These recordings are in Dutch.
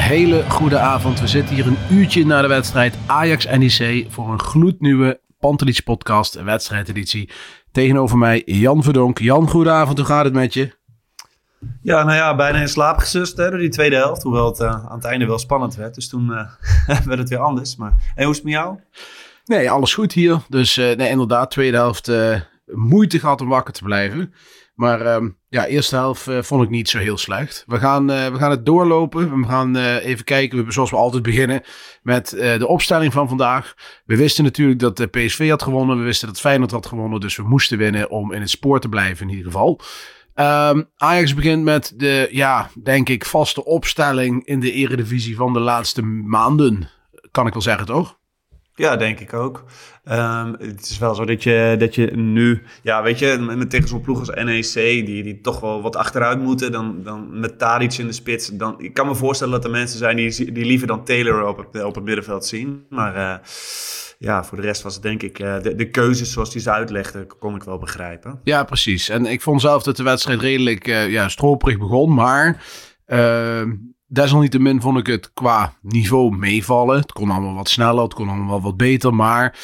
Hele goede avond. We zitten hier een uurtje na de wedstrijd Ajax-NEC voor een gloednieuwe Pantelich podcast, wedstrijdeditie. Tegenover mij Jan Verdonk. Jan, goedenavond. Hoe gaat het met je? Ja, nou ja, bijna in slaap gesust hè, door die tweede helft. Hoewel het eh, aan het einde wel spannend werd. Dus toen eh, werd het weer anders. Maar hoe is het met jou? Nee, alles goed hier. Dus eh, nee, inderdaad, tweede helft moeite gehad om wakker te blijven. Maar ehm, ja, eerste helft eh, vond ik niet zo heel slecht. We gaan, eh, we gaan het doorlopen. We gaan eh, even kijken, we, zoals we altijd beginnen, met de opstelling van vandaag. We wisten natuurlijk dat de PSV had gewonnen. We wisten dat Feyenoord had gewonnen. Dus we moesten winnen om in het spoor te blijven in ieder geval. Ehm, Ajax begint met de, ja, denk ik, vaste opstelling in de eredivisie van de laatste maanden. Kan ik wel zeggen, toch? Ja, denk ik ook. Ehm, het is wel zo dat je, dat je nu, ja, weet je, met tegen zo'n ploeg als NEC, die, die toch wel wat achteruit moeten, dan, dan met Tadic in de spits. Dan, ik kan me voorstellen dat er mensen zijn die, die liever dan Taylor op het, op het middenveld zien. Maar eh, ja, voor de rest was het denk ik, eh, de, de keuzes zoals hij ze uitlegde, kon ik wel begrijpen. Ja, precies. En ik vond zelf dat de wedstrijd redelijk uh, ja, stroperig begon. Maar uh, desalniettemin vond ik het qua niveau meevallen. Het kon allemaal wat sneller, het kon allemaal wat beter. Maar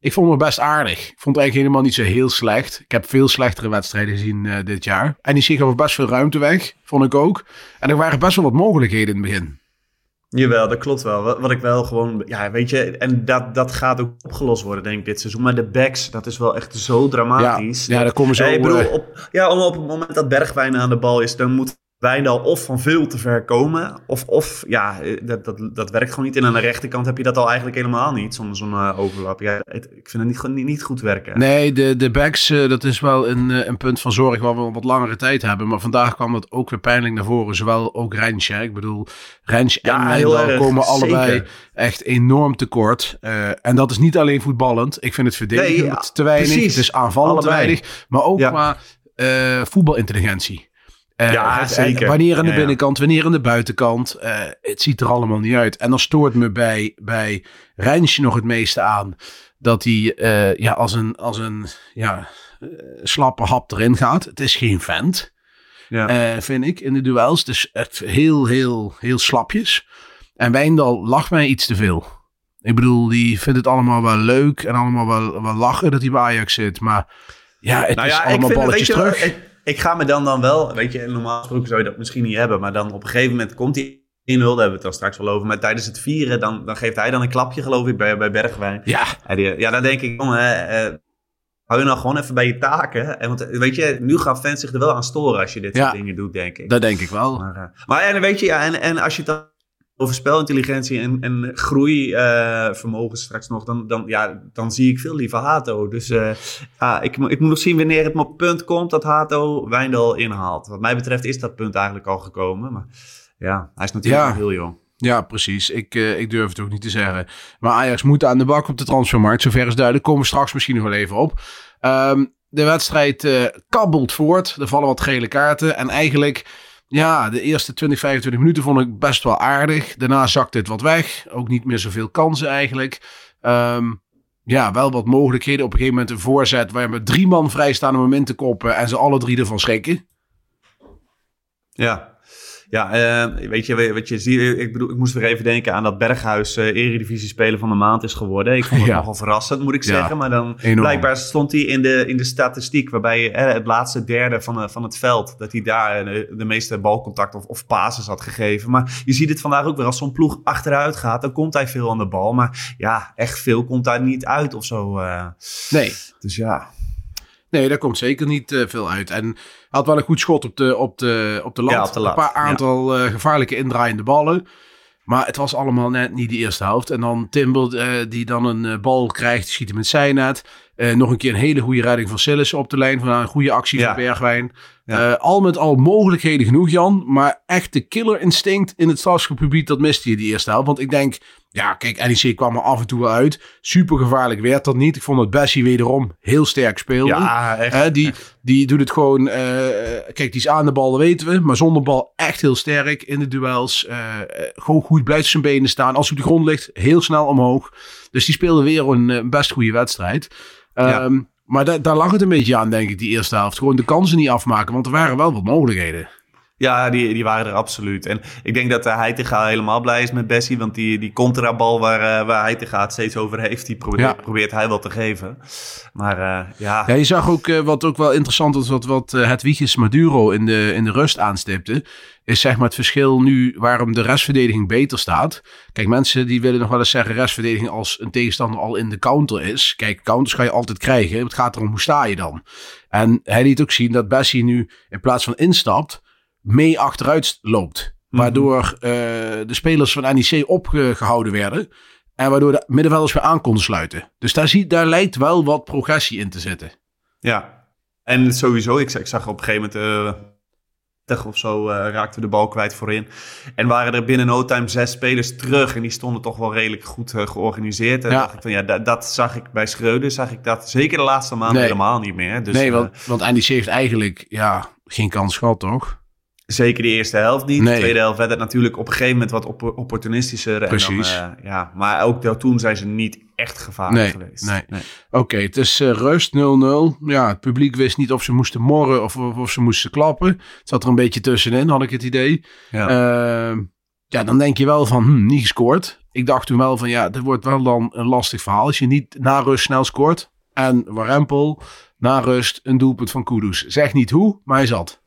ik vond het best aardig. Ik vond het eigenlijk helemaal niet zo heel slecht. Ik heb veel slechtere wedstrijden gezien uh, dit jaar. En die gaf best veel ruimte weg, vond ik ook. En er waren best wel wat mogelijkheden in het begin. Jawel, dat klopt wel. Wat, wat ik wel gewoon, ja, weet je, en dat, dat gaat ook opgelost worden, denk ik, dit seizoen. Maar de backs, dat is wel echt zo dramatisch. Ja, ja daar komen ze ja, ik bedoel, op, ja, op het moment dat Bergwijn aan de bal is, dan moet Wijndal of van veel te ver komen. Of, of ja, dat, dat, dat werkt gewoon niet. En aan de rechterkant heb je dat al eigenlijk helemaal niet, zo'n zo'n uh, overlap. Ja, het, ik vind het niet, niet, niet goed werken. Nee, de, de backs, uh, dat is wel een, uh, een punt van zorg waar we wat langere tijd hebben. Maar vandaag kwam het ook weer pijnlijk naar voren. Zowel ook Rens, Ik bedoel, Rens en ja, Wijndal komen allebei echt enorm tekort. en dat is niet alleen voetballend. Ik vind het verdedigen nee, ja, te weinig. Precies. Het is aanvallend te weinig. Maar ook ja. qua voetbalintelligentie. Uh, ja, het, zeker. Wanneer aan de binnenkant, wanneer aan de buitenkant. Uh, het ziet er allemaal niet uit. En dan stoort me bij, bij Rijnsje nog het meeste aan. Dat hij uh, ja, als een, als een ja, slappe hap erin gaat. Het is geen vent, ja. vind ik, in de duels. Het is echt heel, heel, heel slapjes. En Wijndal lacht mij iets te veel. Ik bedoel, die vindt het allemaal wel leuk en allemaal wel, wel lachen dat hij bij Ajax zit. Maar ja, het nou is allemaal balletjes het, terug. Ik ga me dan dan wel, weet je, normaal gesproken zou je dat misschien niet hebben, maar dan op een gegeven moment komt hij 1-0, daar hebben we het dan straks wel over. Maar tijdens het vieren, dan, dan geeft hij dan een klapje, geloof ik, bij, bij Bergwijn. Ja. Ja, dan denk ik, jongen, uh, hou je nou gewoon even bij je taken. En want, weet je, nu gaan fans zich er wel aan storen als je dit ja, soort dingen doet, denk ik. Dat denk ik wel. Maar, uh, maar en weet je, ja, en, en als je het dan over spelintelligentie en, en groeivermogen uh, straks nog, dan, dan, ja, dan zie ik veel liever Hato. Dus uh, ja, ik, ik moet nog zien wanneer het op punt komt dat Hato Wijndal inhaalt. Wat mij betreft is dat punt eigenlijk al gekomen. Maar ja, hij is natuurlijk Ja. nog heel jong. Ja, precies. Ik, uh, ik durf het ook niet te zeggen. Maar Ajax moet aan de bak op de transfermarkt. Zover is duidelijk. Komen we straks misschien nog wel even op. Um, de wedstrijd kabbelt voort. Er vallen wat gele kaarten. En eigenlijk, ja, de eerste 20, 25 minuten vond ik best wel aardig. Daarna zakt dit wat weg. Ook niet meer zoveel kansen eigenlijk. Um, ja, wel wat mogelijkheden. Op een gegeven moment een voorzet waar je met drie man vrij staan om hem in te koppen. En ze alle drie ervan schrikken. Ja. Ja, uh, weet je, wat je ziet, ik bedoel, ik moest weer even denken aan dat Berghuis uh, Eredivisie Speler van de Maand is geworden. Ik vond het ja. nogal verrassend, moet ik zeggen. Maar dan Enorm. blijkbaar stond hij in de, in de statistiek, waarbij het laatste derde van, van het veld, dat hij daar de, de meeste balcontact of, of had gegeven. Maar je ziet het vandaag ook weer, als zo'n ploeg achteruit gaat, dan komt hij veel aan de bal. Maar ja, echt veel komt daar niet uit of zo. nee. Dus ja. Nee, daar komt zeker niet uh, veel uit. En had wel een goed schot op de, op de, op de lat. Ja, op de lat. Een paar aantal uh, gevaarlijke indraaiende ballen. Maar het was allemaal net niet de eerste helft. En dan Timber, uh, die dan een bal krijgt, schiet hem met zijn net. nog een keer een hele goede redding van Sillis op de lijn. Van een goede actie ja. van Bergwijn. Ja. al met al mogelijkheden genoeg, Jan. Maar echt de killer instinct in het strafschopgebied, dat miste je die eerste helft. Want ik denk, ja, kijk, NEC kwam er af en toe wel uit. Super gevaarlijk werd dat niet. Ik vond dat Bessie wederom heel sterk speelde. Ja, echt. die, die doet het gewoon... Uh, kijk, die is aan de bal, dat weten we. Maar zonder bal echt heel sterk in de duels. Uh, gewoon goed blijft zijn benen staan. Als hij op de grond ligt, heel snel omhoog. Dus die speelde weer een, best goede wedstrijd. Ja. Maar da daar lag het een beetje aan, denk ik, die eerste helft. Gewoon de kansen niet afmaken, want er waren wel wat mogelijkheden. Ja, die, die waren er absoluut. En ik denk dat uh, Heitinga helemaal blij is met Bessie. Want die, die contrabal waar, uh, waar Heitinga het steeds over heeft, die probeert, ja. probeert hij wel te geven. Maar uh, ja... Ja, je zag ook, wat ook wel interessant was, wat, wat het Wiegjes Maduro in de, in de rust aanstipte. Is zeg maar het verschil nu waarom de restverdediging beter staat. Kijk, mensen die willen nog wel eens zeggen restverdediging als een tegenstander al in de counter is. Kijk, counters ga je altijd krijgen. Het gaat erom hoe sta je dan. En hij liet ook zien dat Bessie nu in plaats van instapt mee achteruit loopt. Mhm. Waardoor uh, de spelers van NEC opgehouden werden. En waardoor de middenvelders weer aan konden sluiten. Dus daar, zie, daar lijkt wel wat progressie in te zitten. Ja, en sowieso, ik, ik zag op een gegeven moment... Uh, of zo uh, raakte de bal kwijt voorin. En waren er binnen no time zes spelers terug. En die stonden toch wel redelijk goed uh, georganiseerd. En ja. dacht ik van, ja, dat, dat, zag ik bij Schreuder. Zag ik dat zeker de laatste maanden nee. helemaal niet meer. Dus, nee, want, want NEC heeft eigenlijk ja, geen kans gehad, toch? Zeker de eerste helft niet. De tweede helft werd het natuurlijk op een gegeven moment wat op opportunistischer. Precies. En dan, uh, ja, maar ook toen zijn ze niet echt gevaarlijk geweest. Nee. nee. Oké, okay, het is uh, rust 0-0. Ja, het publiek wist niet of ze moesten morren of, of, of, ze moesten klappen. Het zat er een beetje tussenin, had ik het idee. Ja, uh, ja dan denk je wel van, hm, niet gescoord. Ik dacht toen wel van, ja, dit wordt wel dan een lastig verhaal. Als je niet na rust snel scoort. En Warempel, na rust, een doelpunt van Kudus. Zeg niet hoe, maar hij zat.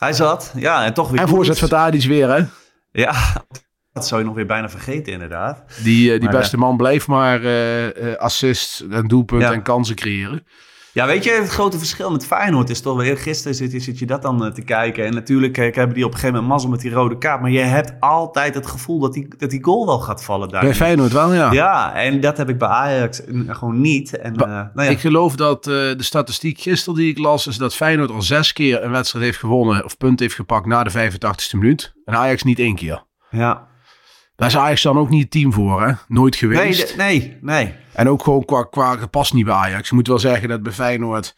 Hij zat, ja, en toch weer. En voorzet van Tadic weer, hè? Ja, dat zou je nog weer bijna vergeten, inderdaad. Die, uh, die beste man bleef maar uh, assist en doelpunt ja. en kansen creëren. Ja, weet je, het grote verschil met Feyenoord is toch weer... Gisteren zit, zit je dat dan uh, te kijken. En natuurlijk uh, hebben die op een gegeven moment mazzel met die rode kaart. Maar je hebt altijd het gevoel dat die, dat die goal wel gaat vallen daar. Bij Feyenoord wel, ja. Ja, en dat heb ik bij Ajax gewoon niet. En, uh, nou ja. Ik geloof dat de statistiek gisteren die ik las... is dat Feyenoord al zes keer een wedstrijd heeft gewonnen... of punt heeft gepakt na de 85ste minuut. En Ajax niet één keer. Ja. Daar is Ajax dan ook niet het team voor, hè? Nooit geweest. Nee, nee, nee. En ook gewoon qua, qua gepast niet bij Ajax. Je moet wel zeggen dat bij Feyenoord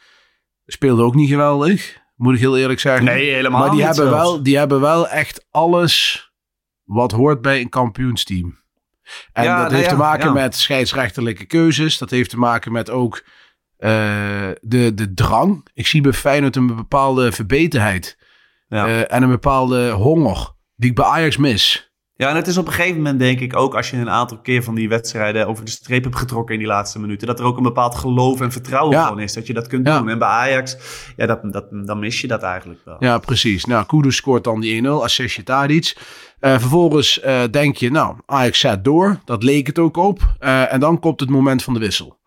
speelde ook niet geweldig. Moet ik heel eerlijk zeggen. Nee, helemaal maar die niet hebben wel, Die hebben wel echt alles wat hoort bij een kampioensteam. En ja, dat heeft ja, te maken ja. met scheidsrechterlijke keuzes. Dat heeft te maken met ook uh, de, de drang. Ik zie bij Feyenoord een bepaalde verbeterheid. Uh, en een bepaalde honger die ik bij Ajax mis. Ja, en het is op een gegeven moment denk ik ook als je een aantal keer van die wedstrijden over de streep hebt getrokken in die laatste minuten, dat er ook een bepaald geloof en vertrouwen ja. van is dat je dat kunt ja. doen. En bij Ajax, ja, dat, dat, dan mis je dat eigenlijk wel. Ja, precies. Nou, Kudus scoort dan die 1-0, assistje Tadic. Uh, vervolgens uh, denk je, nou, Ajax zet door. Dat leek het ook op. Uh, en dan komt het moment van de wissel.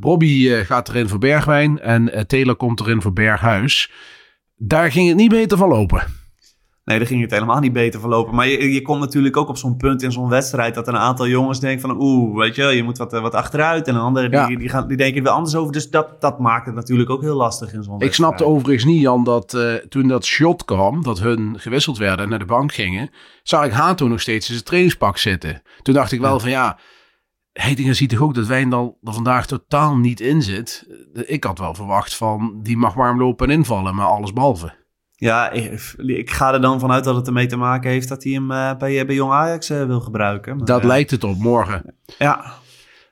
Bobby gaat erin voor Bergwijn en Taylor komt erin voor Berghuis. Daar ging het niet beter van lopen. Nee, daar ging het helemaal niet beter verlopen. Maar je, je komt natuurlijk ook op zo'n punt in zo'n wedstrijd... dat een aantal jongens denken van... oeh, weet je, je moet wat, wat achteruit. En een andere, ja. die, die, gaan, die denken er weer anders over. Dus dat, dat maakt het natuurlijk ook heel lastig in zo'n Ik snapte overigens niet, Jan, dat uh, toen dat shot kwam... dat hun gewisseld werden en naar de bank gingen... zag ik Hato nog steeds in zijn trainingspak zitten. Toen dacht ik wel ja. van ja... Heitinga ziet toch ook dat Wijndal er vandaag totaal niet in zit. Ik had wel verwacht van... die mag warm lopen en invallen, maar alles behalve. Ja, ik, ik, ga er dan vanuit dat het ermee te maken heeft dat hij hem uh, bij, bij Jong Ajax uh, wil gebruiken. Maar, dat uh, lijkt het op morgen. Ja.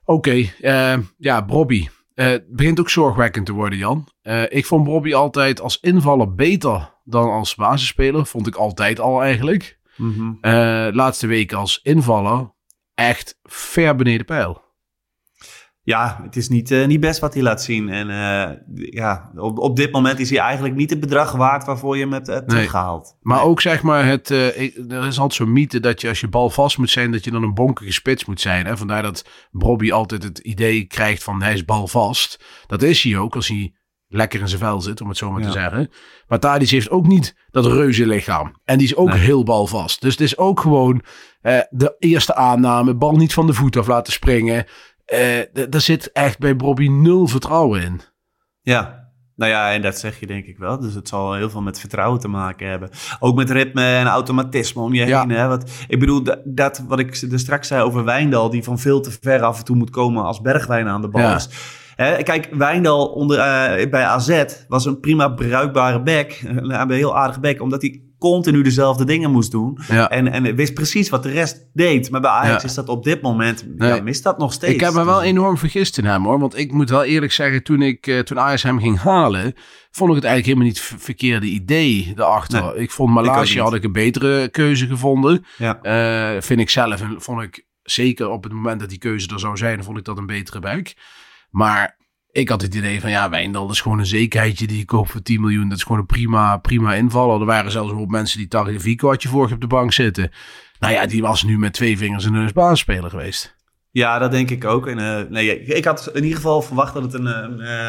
Oké, okay, ja, Bobby. eh, het begint ook zorgwekkend te worden, Jan. Eh, ik vond Bobby altijd als invaller beter dan als basisspeler. Vond ik altijd al eigenlijk. Mhm. Eh, laatste weken als invaller echt ver beneden pijl. Ja, het is niet, eh, niet best wat hij laat zien. En eh, ja, op, op dit moment is hij eigenlijk niet het bedrag waard waarvoor je hem hebt, hebt Nee. teruggehaald. Maar Nee. ook zeg maar, het, eh, er is altijd zo'n mythe dat je als je bal vast moet zijn, dat je dan een bonkige spits moet zijn. Hè? Vandaar dat Bobby altijd het idee krijgt van hij is balvast. Dat is hij ook als hij lekker in zijn vel zit, om het zo maar te zeggen. Maar Tadic heeft ook niet dat reuze lichaam. En die is ook Nee. heel balvast. Dus het is ook gewoon eh, de eerste aanname, bal niet van de voet af laten springen. D- daar zit echt bij Bobby nul vertrouwen in. Ja, nou ja, en dat zeg je denk ik wel. Dus het zal heel veel met vertrouwen te maken hebben. Ook met ritme en automatisme om je Ja. heen. Hè? Want, ik bedoel, dat, dat wat ik er straks zei over Wijndal... die van veel te ver af en toe moet komen als Bergwijn aan de bal Ja. is. Hè, kijk, Wijndal onder, eh, bij AZ was een prima bruikbare back. Een heel aardige back, omdat hij continu dezelfde dingen moest doen. Ja. En, en wist precies wat de rest deed. Maar bij Ajax Ja. is dat op dit moment, ja, mist dat nog steeds. Ik heb me wel Dus- enorm vergist in hem hoor. Want ik moet wel eerlijk zeggen, toen, ik, eh, toen Ajax hem ging halen, vond ik het eigenlijk helemaal niet het verkeerde idee daarachter. Nee, ik vond Malasia had ik een betere keuze gevonden. Ja. Eh, vind ik zelf. En vond ik zeker op het moment dat die keuze er zou zijn, vond ik dat een betere buik. Maar ik had het idee van ja, Wijndal is gewoon een zekerheidje die je koopt voor 10 miljoen. Dat is gewoon een prima, prima invaller. Er waren zelfs ook mensen die Tagliafico had je vorige op de bank zitten. Nou ja, die was nu met twee vingers in de basisspeler geweest. Ja, dat denk ik ook. En, eh, nee, ik, had in ieder geval verwacht dat het een, een eh,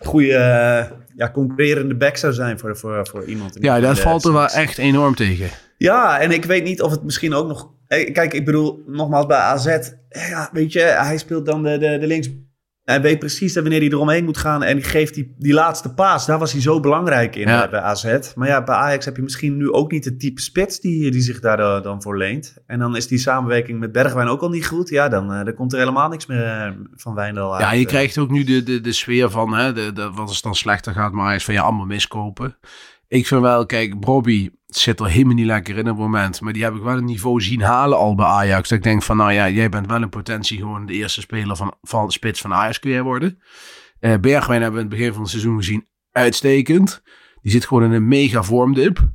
goede eh, ja, concurrerende back zou zijn voor, voor, voor iemand. Ja, dat valt er wel echt enorm tegen. Ja, en ik weet niet of het misschien ook nog... Kijk, ik bedoel, nogmaals bij AZ. Ja, weet je, hij speelt dan de, de, de links... Hij weet precies dat wanneer hij eromheen moet gaan. En geeft die, die laatste paas. Daar was hij zo belangrijk in Ja. eh, bij AZ. Maar ja, bij Ajax heb je misschien nu ook niet het type spits die, die zich daar dan- dan voor leent. En dan is die samenwerking met Bergwijn ook al niet goed. Ja, dan, eh, dan komt er helemaal niks meer eh, van Wijndal uit. Ja, je eh. krijgt ook nu de, de, de sfeer van, hè, de, de, wat als het dan slechter gaat, maar is van ja, allemaal miskopen. Ik vind wel, kijk, Bobby zit er helemaal niet lekker in op het moment. Maar die heb ik wel een niveau zien halen al bij Ajax. Dat ik denk van, nou ja, jij bent wel in potentie gewoon de eerste speler van, van spits van Ajax kun worden. Eh Bergwijn hebben we in het begin van het seizoen gezien uitstekend. Die zit gewoon in een mega vormdip.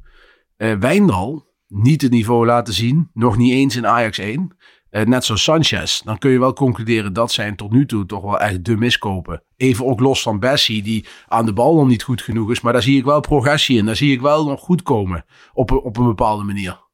Eh Wijndal, niet het niveau laten zien. Nog niet eens in Ajax 1. Eh, net zoals Sanchez. Dan kun je wel concluderen dat zijn tot nu toe toch wel echt de miskopen. Even ook los van Bessie, die aan de bal nog niet goed genoeg is. Maar daar zie ik wel progressie in. Daar zie ik wel nog goed komen. Op, een- op een bepaalde manier.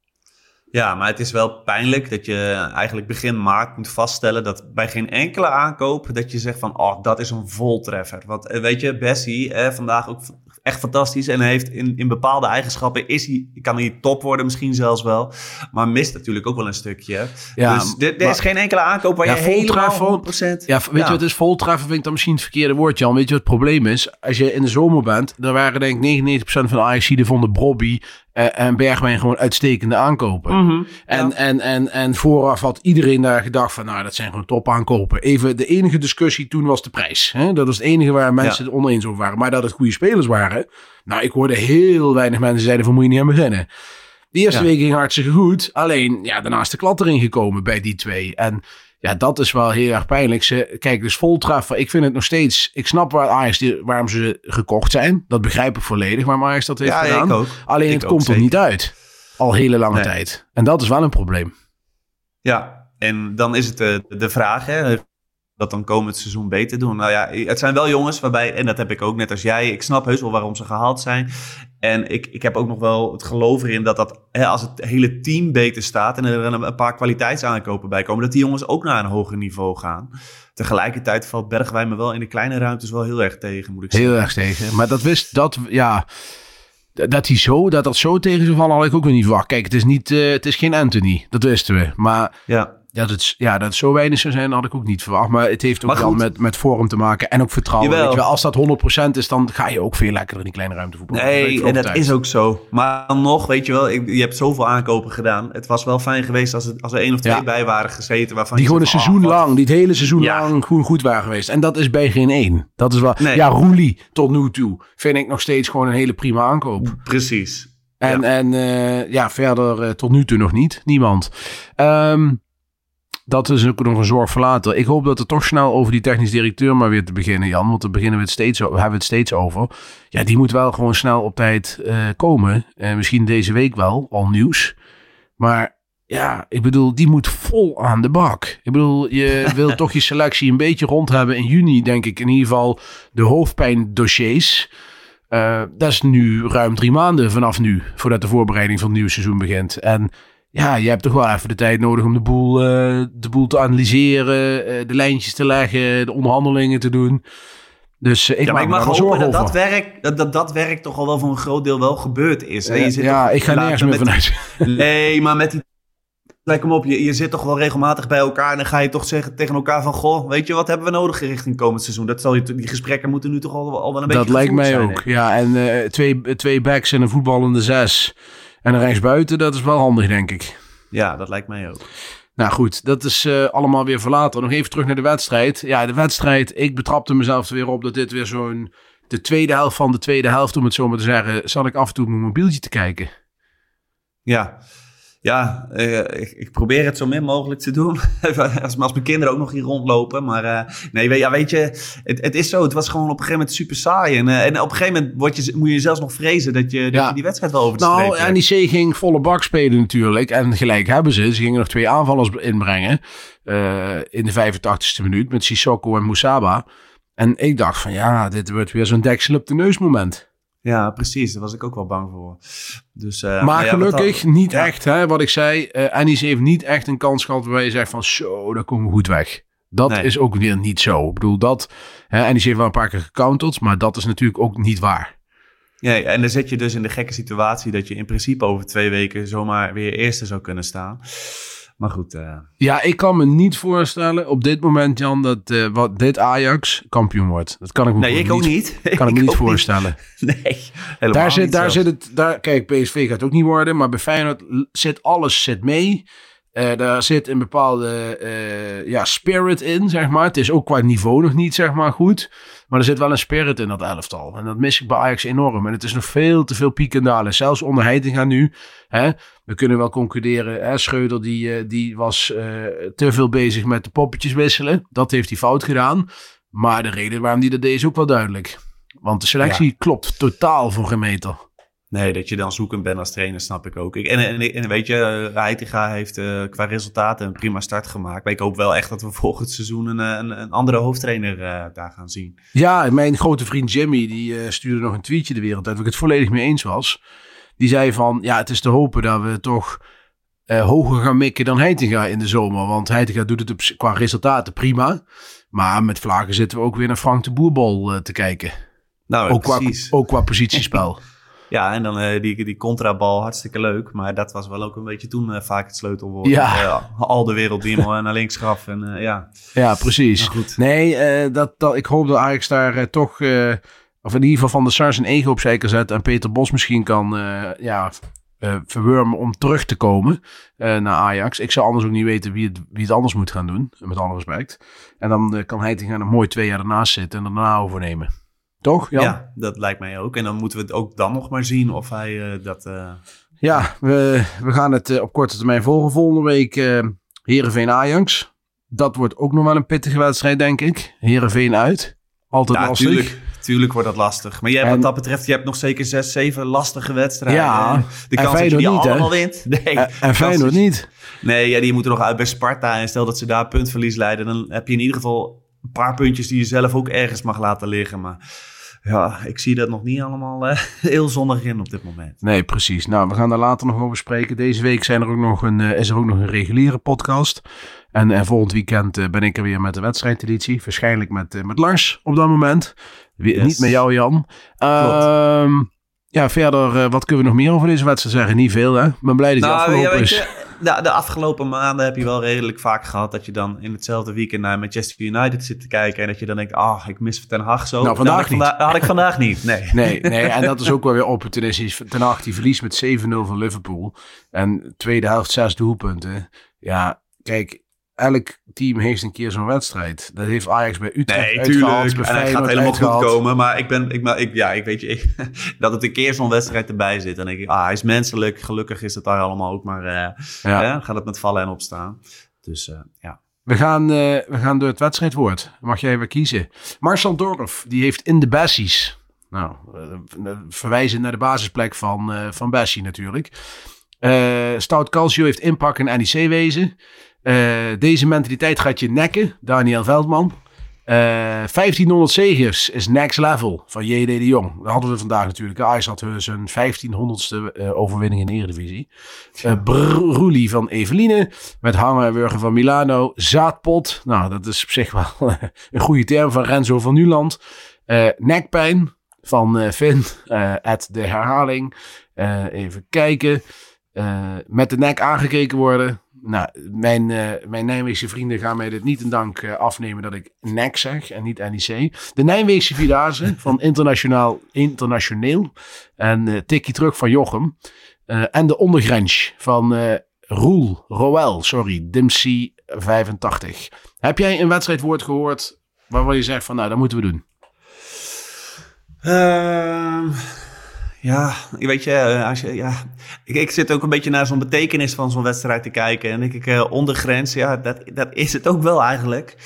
Ja, maar het is wel pijnlijk dat je eigenlijk begin maart moet vaststellen dat bij geen enkele aankoop dat je zegt van, oh, dat is een voltreffer. Want eh, weet je, Bessie, eh, vandaag ook echt fantastisch en heeft in, in bepaalde eigenschappen, is hij, kan hij top worden misschien zelfs wel, maar mist natuurlijk ook wel een stukje. Ja, dus er, er is geen enkele aankoop waar Ja, je helemaal voltreffer- 100%... Ja, weet je wat is voltreffen? Vind ik dan misschien het verkeerde woord, Jan. Weet je wat het probleem is? Als je in de zomer bent, dan waren denk ik 99% van de Ajaxiden vonden Brobby eh, en Bergwijn gewoon uitstekende aankopen. Mhm, En, ja. en, en, en vooraf had iedereen daar gedacht van, nou, dat zijn gewoon top aankopen. Even, de enige discussie toen was de prijs. Hè? Dat was het enige waar mensen het oneens over waren. Maar dat het goede spelers waren. Nou, ik hoorde heel weinig mensen zeiden van, moet je niet aan beginnen. De eerste Ja. week ging hartstikke goed. Alleen, ja, daarna is de klad erin gekomen bij die twee. En ja, dat is wel heel erg pijnlijk. Ze, kijk, dus voltreffer. Ik vind het nog steeds... Ik snap waar Ajax, die- waarom ze gekocht zijn. Dat begrijp ik volledig, waarom Ajax dat heeft Ja, gedaan. ik ook. Alleen Ik het ook, komt er niet uit. Al hele lange Nee. tijd. En dat is wel een probleem. Ja, en dan is het de, de vraag, hè, dat dan komend seizoen beter doen. Nou ja, het zijn wel jongens waarbij, en dat heb ik ook net als jij, ik snap heus wel waarom ze gehaald zijn. En ik, ik heb ook nog wel het geloof erin dat, dat hè, als het hele team beter staat en er een, paar kwaliteitsaankopen bij komen, dat die jongens ook naar een hoger niveau gaan. Tegelijkertijd valt Bergwijn me wel in de kleine ruimtes wel heel erg tegen, moet ik zeggen. Heel erg tegen. Maar dat wist, dat, ja... Dat hij zo, dat dat zo tegen zou vallen, had ik ook weer niet verwacht. Kijk, het is niet, eh, het is geen Anthony. Dat wisten we. Maar Ja, dat het, ja, dat het zo weinig zou zijn, had ik ook niet verwacht. Maar het heeft ook Maar wel goed. met, met vorm te maken. En ook vertrouwen. Weet je wel, als dat 100% is, dan ga je ook veel lekkerder in die kleine ruimte voetballen. Nee, van en dat is ook zo. Maar dan nog, weet je wel, ik, je hebt zoveel aankopen gedaan. Het was wel fijn geweest als, het, als er één of twee Ja. bij waren gezeten. Waarvan Die gewoon een seizoen ah, wat- lang, die het hele seizoen Ja. lang gewoon goed waren geweest. En dat is bij geen één. Dat is wel, Nee. ja, Roelie tot nu toe vind ik nog steeds gewoon een hele prima aankoop. Precies. En, Ja. en eh, ja, verder eh, tot nu toe nog niet. Niemand. Ehm, dat is ook nog een zorg voor later. Ik hoop dat er toch snel over die technisch directeur maar weer te beginnen, Jan. Want daar beginnen we het steeds, hebben we het steeds over. Ja, die moet wel gewoon snel op tijd eh, komen. Eh, misschien deze week wel, al nieuws. Maar ja, ik bedoel, die moet vol aan de bak. Ik bedoel, je wil toch je selectie een beetje rond hebben in juni, denk ik. In ieder geval de hoofdpijndossiers. Eh dat is nu ruim drie maanden vanaf nu, voordat de voorbereiding van het nieuwe seizoen begint. En ja, je hebt toch wel even de tijd nodig om de boel, eh, de boel te analyseren, eh, de lijntjes te leggen, de onderhandelingen te doen. Dus eh, ik ja, maar ik mag hopen dat dat werk, dat, dat dat werk toch al wel voor een groot deel wel gebeurd is. hè? Je zit ja, toch- ik ga nergens me meer vanuit. Nee, maar met die... Lijk hem op, je, je zit toch wel regelmatig bij elkaar en dan ga je toch zeggen tegen elkaar van... Goh, weet je, wat hebben we nodig richting komend seizoen? Dat zal je, die gesprekken moeten nu toch al, al wel een beetje Dat lijkt mij zijn, ook. hè? Ja, en twee, twee backs en een voetballende zes. En een rechtsbuiten, dat is wel handig, denk ik. Ja, dat lijkt mij ook. Nou goed, dat is eh, allemaal weer voor later. Nog even terug naar de wedstrijd. Ja, de wedstrijd, ik betrapte mezelf er weer op dat dit weer zo'n... De tweede helft van de tweede helft, om het zo maar te zeggen... zat ik af en toe op mijn mobieltje te kijken. Ja, ja eh, ik, ik probeer het zo min mogelijk te doen. als, als mijn kinderen ook nog hier rondlopen. Maar eh, nee, weet, ja, weet je, het, het is zo. Het was gewoon op een gegeven moment super saai. En, eh, en op een gegeven moment word je, moet je zelfs nog vrezen dat je, dat Ja. je die wedstrijd wel over de Nou. NEC ging volle bak spelen natuurlijk. En gelijk hebben ze. Ze gingen nog twee aanvallers inbrengen. in de 85ste minuut met Sissoko en Musaba. En ik dacht van ja, dit wordt weer zo'n deksel op de neus moment. Ja, precies. Daar was ik ook wel bang voor. Dus, eh, maar ja, wat gelukkig niet Ja. echt, hè, wat ik zei. eh NEC heeft niet echt een kans gehad waarbij je zegt van zo, daar komen we goed weg. Dat Nee. is ook weer niet zo. Ik bedoel, dat, hè, heeft wel een paar keer gecounterd, maar dat is natuurlijk ook niet waar. Ja, en dan zit je dus in de gekke situatie dat je in principe over twee weken zomaar weer eerste zou kunnen staan. Maar goed, eh, Ja, ik kan me niet voorstellen op dit moment, Jan, dat eh, wat dit Ajax kampioen wordt. Dat kan ik me nee, ik ook niet. Kan ik me niet voorstellen. Nee, helemaal Daar zit, niet daar zelfs. zit het, daar, kijk, PSV gaat het ook niet worden, maar bij Feyenoord zit alles zit mee. Eh, daar zit een bepaalde eh, ja, spirit in, zeg maar. Het is ook qua niveau nog niet, zeg maar, goed. Maar er zit wel een spirit in dat elftal. En dat mis ik bij Ajax enorm. En het is nog veel te veel piek en dalen. Zelfs onder Heitinga nu. Hè, we kunnen wel concluderen. Hè, Schreuder die, eh, die was te veel bezig met de poppetjes wisselen. Dat heeft hij fout gedaan. Maar de reden waarom hij dat deed is ook wel duidelijk. Want de selectie klopt totaal voor geen meter. Nee, dat je dan zoekend bent als trainer, snap ik ook. Ik, en, en, en weet je, Heitinga heeft uh, qua resultaten een prima start gemaakt. Maar ik hoop wel echt dat we volgend seizoen een, een, een andere hoofdtrainer uh, daar gaan zien. Ja, mijn grote vriend Jimmy, die uh, stuurde nog een tweetje de wereld uit, waar ik het volledig mee eens was. Die zei van, ja, het is te hopen dat we toch hoger gaan mikken dan Heitinga in de zomer. Want Heitinga doet het op, qua resultaten prima. Maar met Vlagen zitten we ook weer naar Frank de Boerbal uh, te kijken. Nou, ook, precies. Qua, ook qua positiespel. Ja, en dan uh, die, die contrabal, hartstikke leuk. Maar dat was wel ook een beetje toen uh, vaak het sleutelwoord. Ja. Uh, al de wereld die hem naar links gaf. En, ja. ja, precies. Nee, dat, dat, ik hoop dat Ajax daar toch... Of in ieder geval van de Sars een ego opzij kan zetten. En Peter Bos misschien kan ja, verwurmen om terug te komen naar Ajax. Ik zou anders ook niet weten wie het, wie het anders moet gaan doen. Met alle respect. En dan kan Heitinga nog mooi twee jaar ernaast zitten en daarna overnemen. Toch, Jan? Ja, dat lijkt mij ook. En dan moeten we het ook dan nog maar zien of hij uh, dat... Uh... Ja, we, we gaan het uh, op korte termijn volgen. Volgende week uh, Heerenveen Ajax. Dat wordt ook nog wel een pittige wedstrijd, denk ik. Heerenveen uit. Altijd ja, lastig. Tuurlijk, tuurlijk wordt dat lastig. Maar jij en, wat dat betreft, je hebt nog zeker zes, zeven lastige wedstrijden. Ja, de kans dat je die niet, allemaal wint. Nee, en, en Feyenoord niet. Nee, ja, die moeten nog uit bij Sparta. En stel dat ze daar puntverlies leiden, dan heb je in ieder geval een paar puntjes die je zelf ook ergens mag laten liggen. Maar ja, ik zie dat nog niet allemaal uh, heel zonnig in op dit moment. Nee, precies. Nou, we gaan daar later nog over spreken. Deze week zijn er ook nog een, uh, is er ook nog een reguliere podcast. En, en volgend weekend uh, ben ik er weer met de wedstrijdeditie. Waarschijnlijk met, met Lars op dat moment. Yes. Niet met jou, Jan. Uh, ja, verder, wat kunnen we nog meer over deze wedstrijd zeggen? Niet veel, hè? Ik ben blij dat die nou, afgelopen ja, is. De, de, afgelopen maanden heb je wel redelijk vaak gehad dat je dan in hetzelfde weekend naar Manchester United zit te kijken. En dat je dan denkt, ah, oh, ik mis Ten Hag zo. Nou, vandaag had niet. Vanda had ik vandaag niet, nee. nee. Nee, en dat is ook wel weer opportunistisch. Ten Hag die verliest met 7-0 van Liverpool. En tweede helft zes doelpunten. Ja, kijk, elk team heeft een keer zo'n wedstrijd. Dat heeft Ajax bij Utrecht nee, uitgehaald. Bij en het gaat helemaal uitgehaald. goed komen. Maar ik ben, ik, maar ik, ja, ik weet je, ik, dat het een keer zo'n wedstrijd erbij zit. En denk ik, ah, hij is menselijk. Gelukkig is het daar allemaal ook. Maar uh, ja. gaat het met vallen en opstaan. Dus uh, ja. We gaan, uh, we gaan door het wedstrijdwoord. Mag jij even kiezen. Marcel Dorf, die heeft in de bassies. Nou, verwijzen naar de basisplek van, van Bessie natuurlijk. Stout Calcio heeft inpak in NEC-wezen. Deze mentaliteit gaat je nekken. Daniel Veldman. 1500 zegers is next level van J.D. de Jong. Dat hadden we vandaag natuurlijk. Ajax had zijn 1500ste overwinning in de Eredivisie. Uh, van Eveline. Met Hangen en Wurgen van Milano. Zaadpot. Nou, dat is op zich wel een goede term van Renzo van Nuland. Nekpijn van uh, Finn. at de herhaling. even kijken. met de nek aangekeken worden. Nou, mijn, uh, mijn Nijmeegse vrienden gaan mij dit niet in dank uh, afnemen dat ik NEC zeg en niet NEC. De Nijmeegse Vierdaagse van internationaal, internationeel. En uh, tikkie terug van Jochem. en de ondergrens van Roel, Roel, sorry, Dimsy 85. Heb jij een wedstrijdwoord gehoord waarvan je zegt van nou, dat moeten we doen? Ehm, ja, weet je, eh, als je, ja, ik, ik zit ook een beetje naar zo'n betekenis van zo'n wedstrijd te kijken. En denk ik, uh, ondergrens, ja, dat, dat is het ook wel eigenlijk.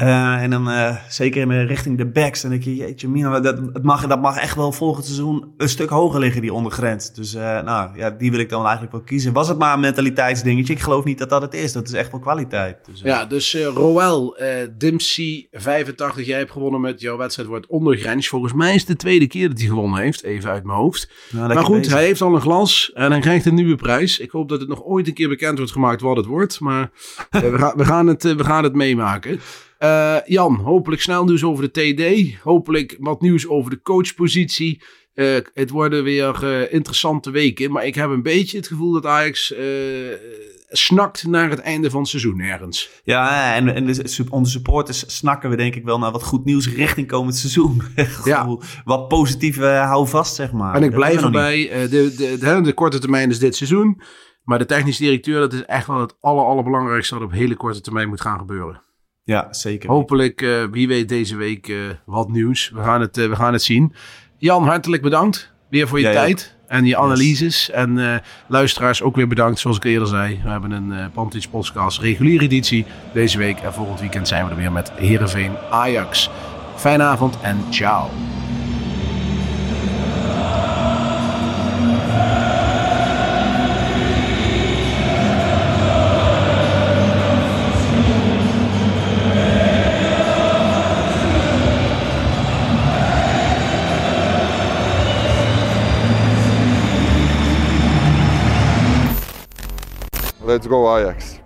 Uh, en dan uh, zeker in richting de backs. Dan denk je, jeetje mina, dat, het mag, dat mag echt wel volgend seizoen een stuk hoger liggen, die ondergrens. Dus uh, nou, ja, die wil ik dan eigenlijk wel kiezen. Was het maar een mentaliteitsdingetje? Ik geloof niet dat dat het is. Dat is echt wel kwaliteit. Dus, ja, dus Roel Dimpsey, 85. Jij hebt gewonnen met jouw wedstrijd wordt ondergrens. Volgens mij is het de tweede keer dat hij gewonnen heeft. Even uit mijn hoofd. Nou, maar goed, bezig. hij heeft al een glas en hij krijgt een nieuwe prijs. Ik hoop dat het nog ooit een keer bekend wordt gemaakt wat het wordt. Maar we, gaan, we, gaan het, we gaan het meemaken. Uh, Jan, hopelijk snel nieuws over de TD. Hopelijk wat nieuws over de coachpositie. Uh, het worden weer uh, interessante weken. Maar ik heb een beetje het gevoel dat Ajax snakt naar het einde van het seizoen ergens. Ja, en, en de, onze supporters snakken we denk ik wel naar wat goed nieuws richting komend seizoen. ja. Wat positief houvast, zeg maar. En ik blijf erbij. De, de, de, de korte termijn is dit seizoen. Maar de technisch directeur, dat is echt wel het aller, allerbelangrijkste wat op hele korte termijn moet gaan gebeuren. Ja, zeker. Hopelijk, uh, wie weet deze week uh, wat nieuws. We gaan, het, uh, we gaan het zien. Jan, hartelijk bedankt weer voor je ja, tijd ja. en je analyses. Yes. En luisteraars ook weer bedankt, zoals ik eerder zei. We hebben een uh, Pantage Podcast reguliere editie deze week. En volgend weekend zijn we er weer met Heerenveen Ajax. Fijne avond en ciao. Let's go Ajax.